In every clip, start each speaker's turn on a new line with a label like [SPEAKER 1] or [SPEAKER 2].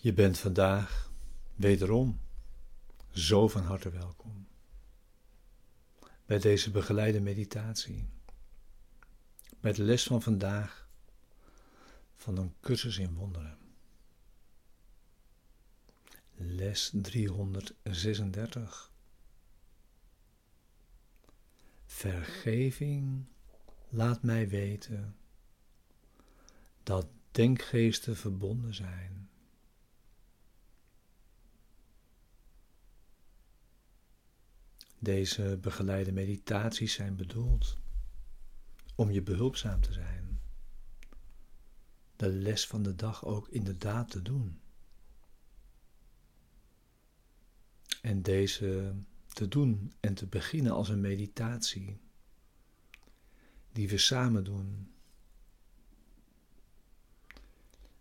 [SPEAKER 1] Je bent vandaag wederom zo van harte welkom bij deze begeleide meditatie, bij de les van vandaag van een cursus in wonderen. Les 336. Vergeving laat mij weten dat denkgeesten verbonden zijn. Deze begeleide meditaties zijn bedoeld om je behulpzaam te zijn, de les van de dag ook inderdaad te doen. En deze te doen en te beginnen als een meditatie die we samen doen.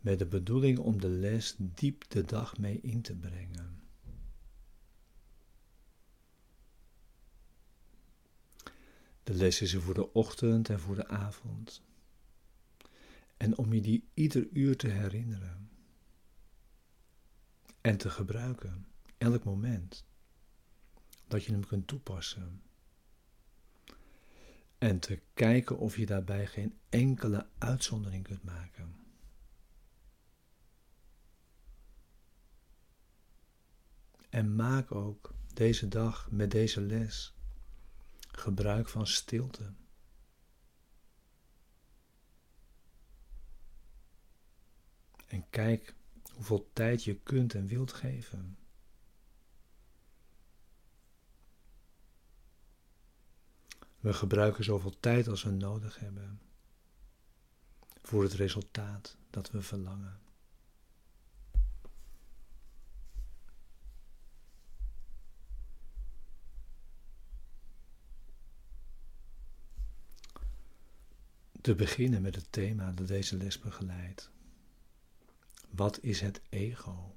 [SPEAKER 1] Met de bedoeling om de les diep de dag mee in te brengen. De les is er voor de ochtend en voor de avond. En om je die ieder uur te herinneren. En te gebruiken, elk moment. Dat je hem kunt toepassen. En te kijken of je daarbij geen enkele uitzondering kunt maken. En maak ook deze dag met deze les gebruik van stilte. En kijk hoeveel tijd je kunt en wilt geven. We gebruiken zoveel tijd als we nodig hebben voor het resultaat dat we verlangen. Te beginnen met het thema dat deze les begeleidt. Wat is het ego?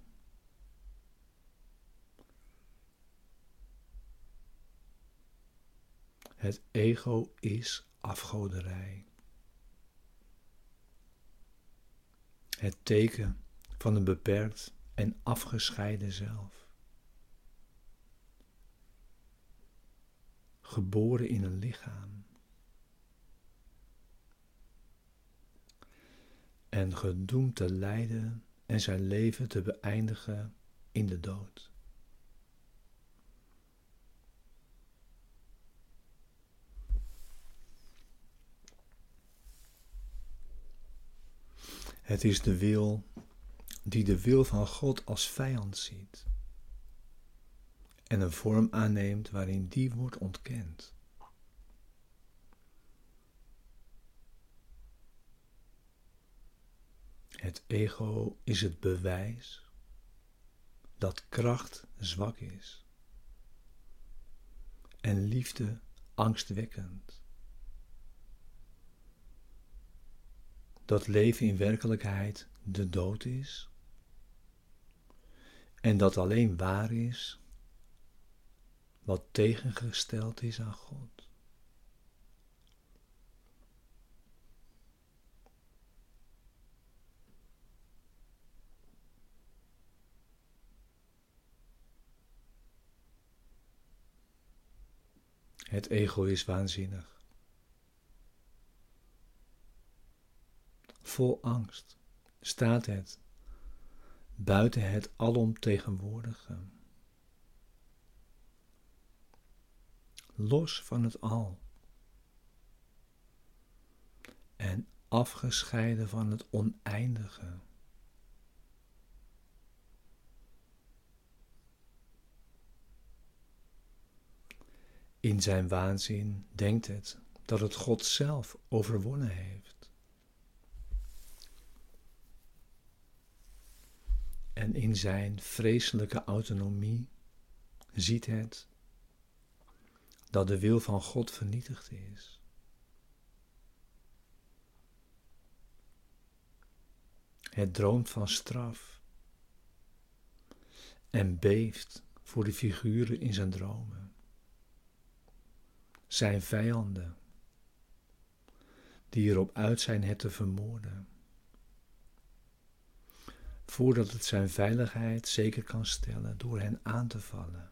[SPEAKER 1] Het ego is afgoderij. Het teken van een beperkt en afgescheiden zelf. Geboren in een lichaam. En gedoemd te lijden en zijn leven te beëindigen in de dood. Het is de wil die de wil van God als vijand ziet en een vorm aanneemt waarin die wordt ontkend. Het ego is het bewijs dat kracht zwak is en liefde angstwekkend. Dat leven in werkelijkheid de dood is en dat alleen waar is wat tegengesteld is aan God. Het ego is waanzinnig. Vol angst staat het buiten het alomtegenwoordige. Los van het al. En afgescheiden van het oneindige. In zijn waanzin denkt het dat het God zelf overwonnen heeft. En in zijn vreselijke autonomie ziet het dat de wil van God vernietigd is. Het droomt van straf en beeft voor de figuren in zijn dromen zijn vijanden, die erop uit zijn het te vermoorden. voordat het zijn veiligheid zeker kan stellen door hen aan te vallen.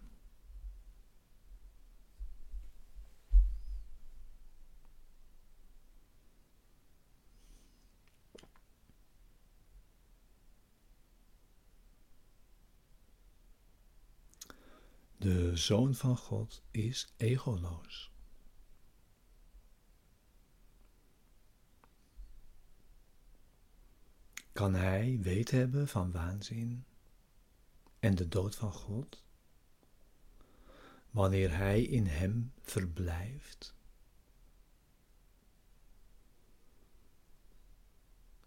[SPEAKER 1] De Zoon van God is egoloos. Kan hij weet hebben van waanzin en de dood van God? Wanneer hij in hem verblijft?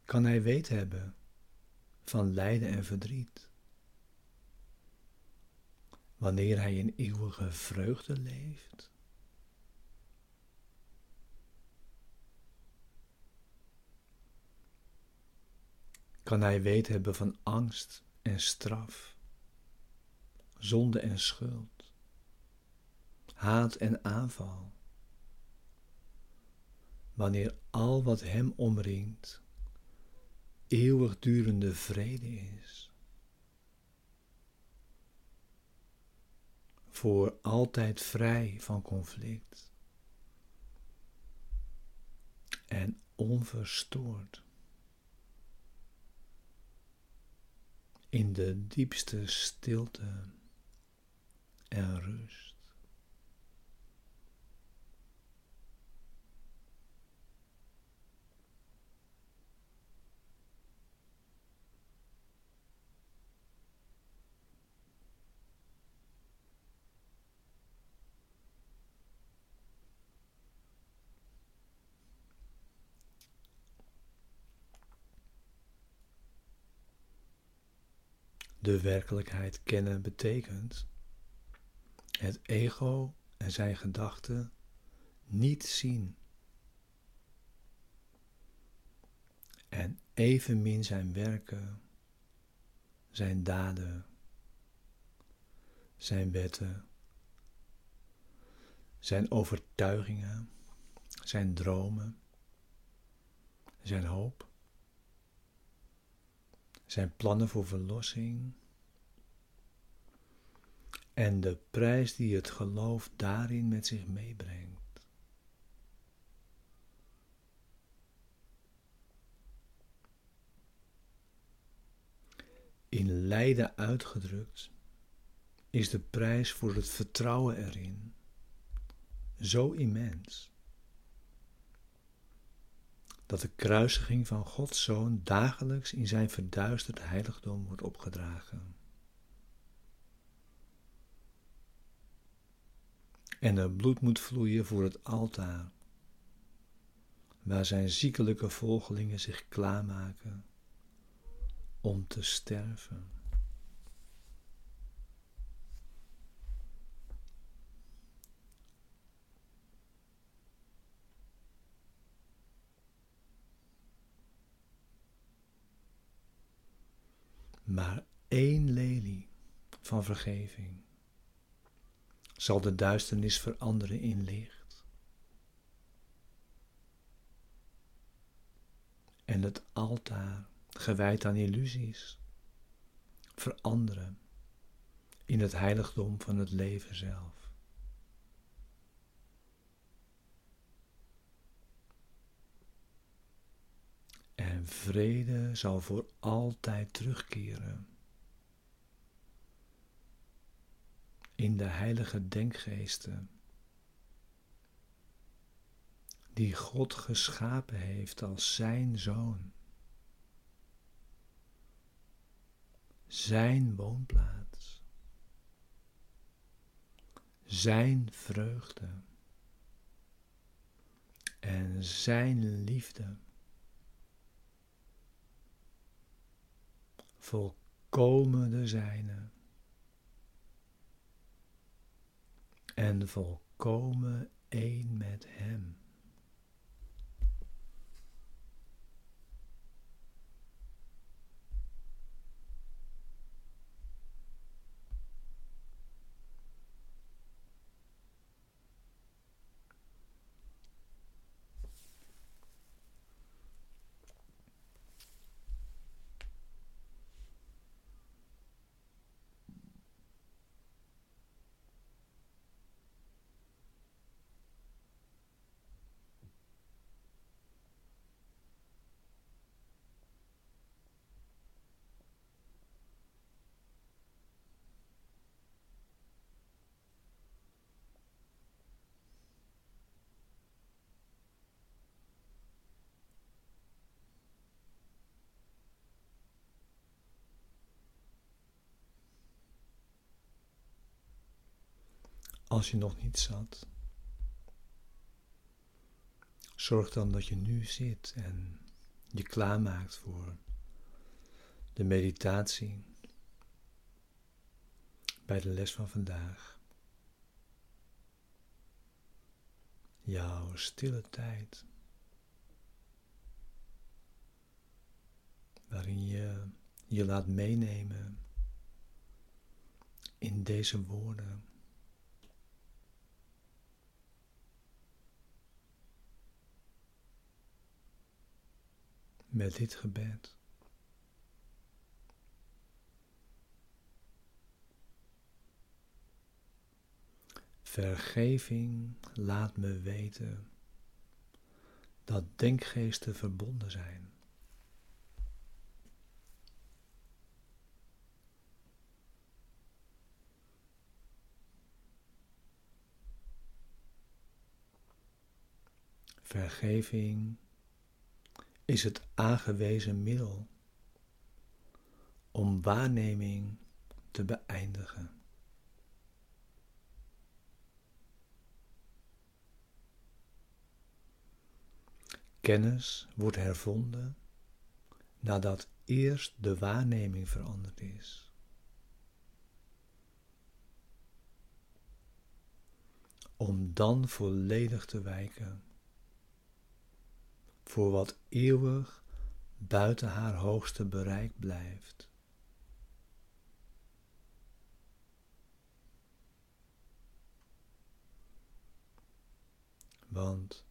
[SPEAKER 1] Kan hij weet hebben van lijden en verdriet? wanneer hij in eeuwige vreugde leeft? Kan hij weet hebben van angst en straf, zonde en schuld, haat en aanval, wanneer al wat hem omringt eeuwigdurende vrede is? voor altijd vrij van conflict en onverstoord in de diepste stilte en rust. De werkelijkheid kennen betekent het ego en zijn gedachten niet zien. En evenmin zijn werken, zijn daden, zijn wetten, zijn overtuigingen, zijn dromen, zijn hoop zijn plannen voor verlossing. En de prijs die het geloof daarin met zich meebrengt. In lijden uitgedrukt is de prijs voor het vertrouwen erin. Zo immens dat de kruisiging van Gods Zoon dagelijks in zijn verduisterd heiligdom wordt opgedragen. En er bloed moet vloeien voor het altaar, waar zijn ziekelijke volgelingen zich klaarmaken om te sterven. Maar één lelie van vergeving zal de duisternis veranderen in licht. En het altaar, gewijd aan illusies, veranderen in het heiligdom van het leven zelf. En vrede zal voor altijd terugkeren. In de heilige denkgeesten die God geschapen heeft als zijn zoon. Zijn woonplaats. Zijn vreugde. En zijn liefde. Volkomen de zijne en volkomen één met Hem. Als je nog niet zat. Zorg dan dat je nu zit en je klaarmaakt voor de meditatie bij de les van vandaag. Jouw stille tijd. Waarin je je laat meenemen in deze woorden. Met dit gebed. Vergeving laat me weten dat denkgeesten verbonden zijn. Vergeving is het aangewezen middel om waarneming te beëindigen. Kennis wordt hervonden nadat eerst de waarneming veranderd is. Om dan volledig te wijken voor wat eeuwig buiten haar hoogste bereik blijft. Want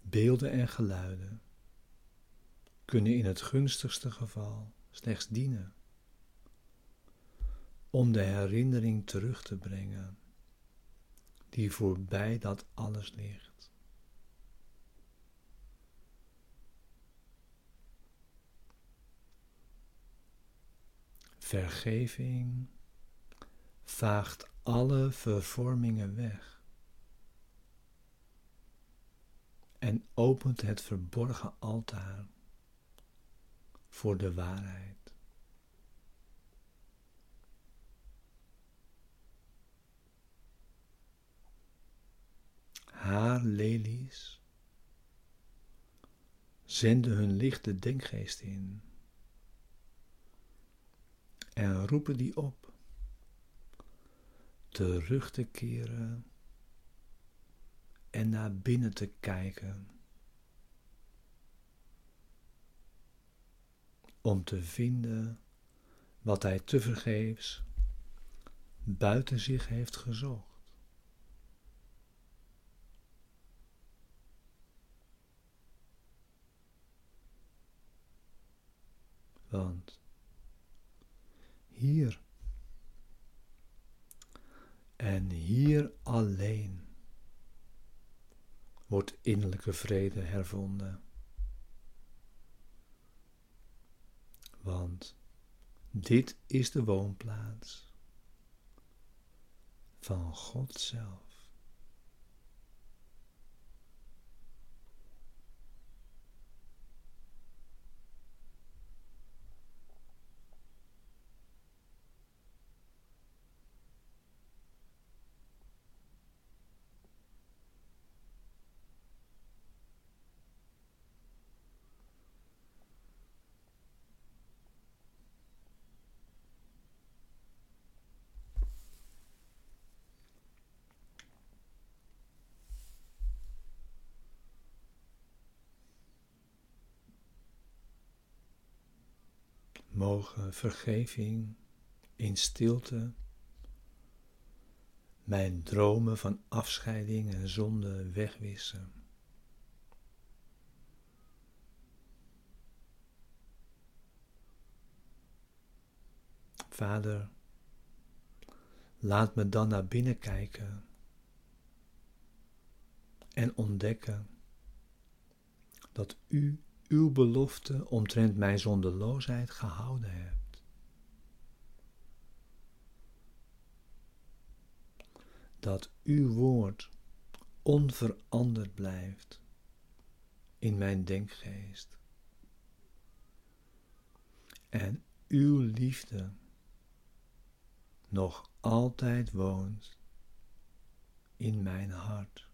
[SPEAKER 1] beelden en geluiden kunnen in het gunstigste geval slechts dienen om de herinnering terug te brengen die voorbij dat alles ligt. Vergeving vaagt alle vervormingen weg en opent het verborgen altaar voor de waarheid. Haar lelies zenden hun lichte denkgeest in en roepen die op terug te keren en naar binnen te kijken. Om te vinden wat hij tevergeefs buiten zich heeft gezocht. Want hier. En hier alleen wordt innerlijke vrede hervonden. Want dit is de woonplaats van God zelf. Mogen vergeving in stilte mijn dromen van afscheiding en zonde wegwissen. Vader, laat me dan naar binnen kijken en ontdekken dat U uw belofte omtrent mijn zondeloosheid gehouden hebt. Dat uw woord onveranderd blijft in mijn denkgeest. En uw liefde nog altijd woont in mijn hart.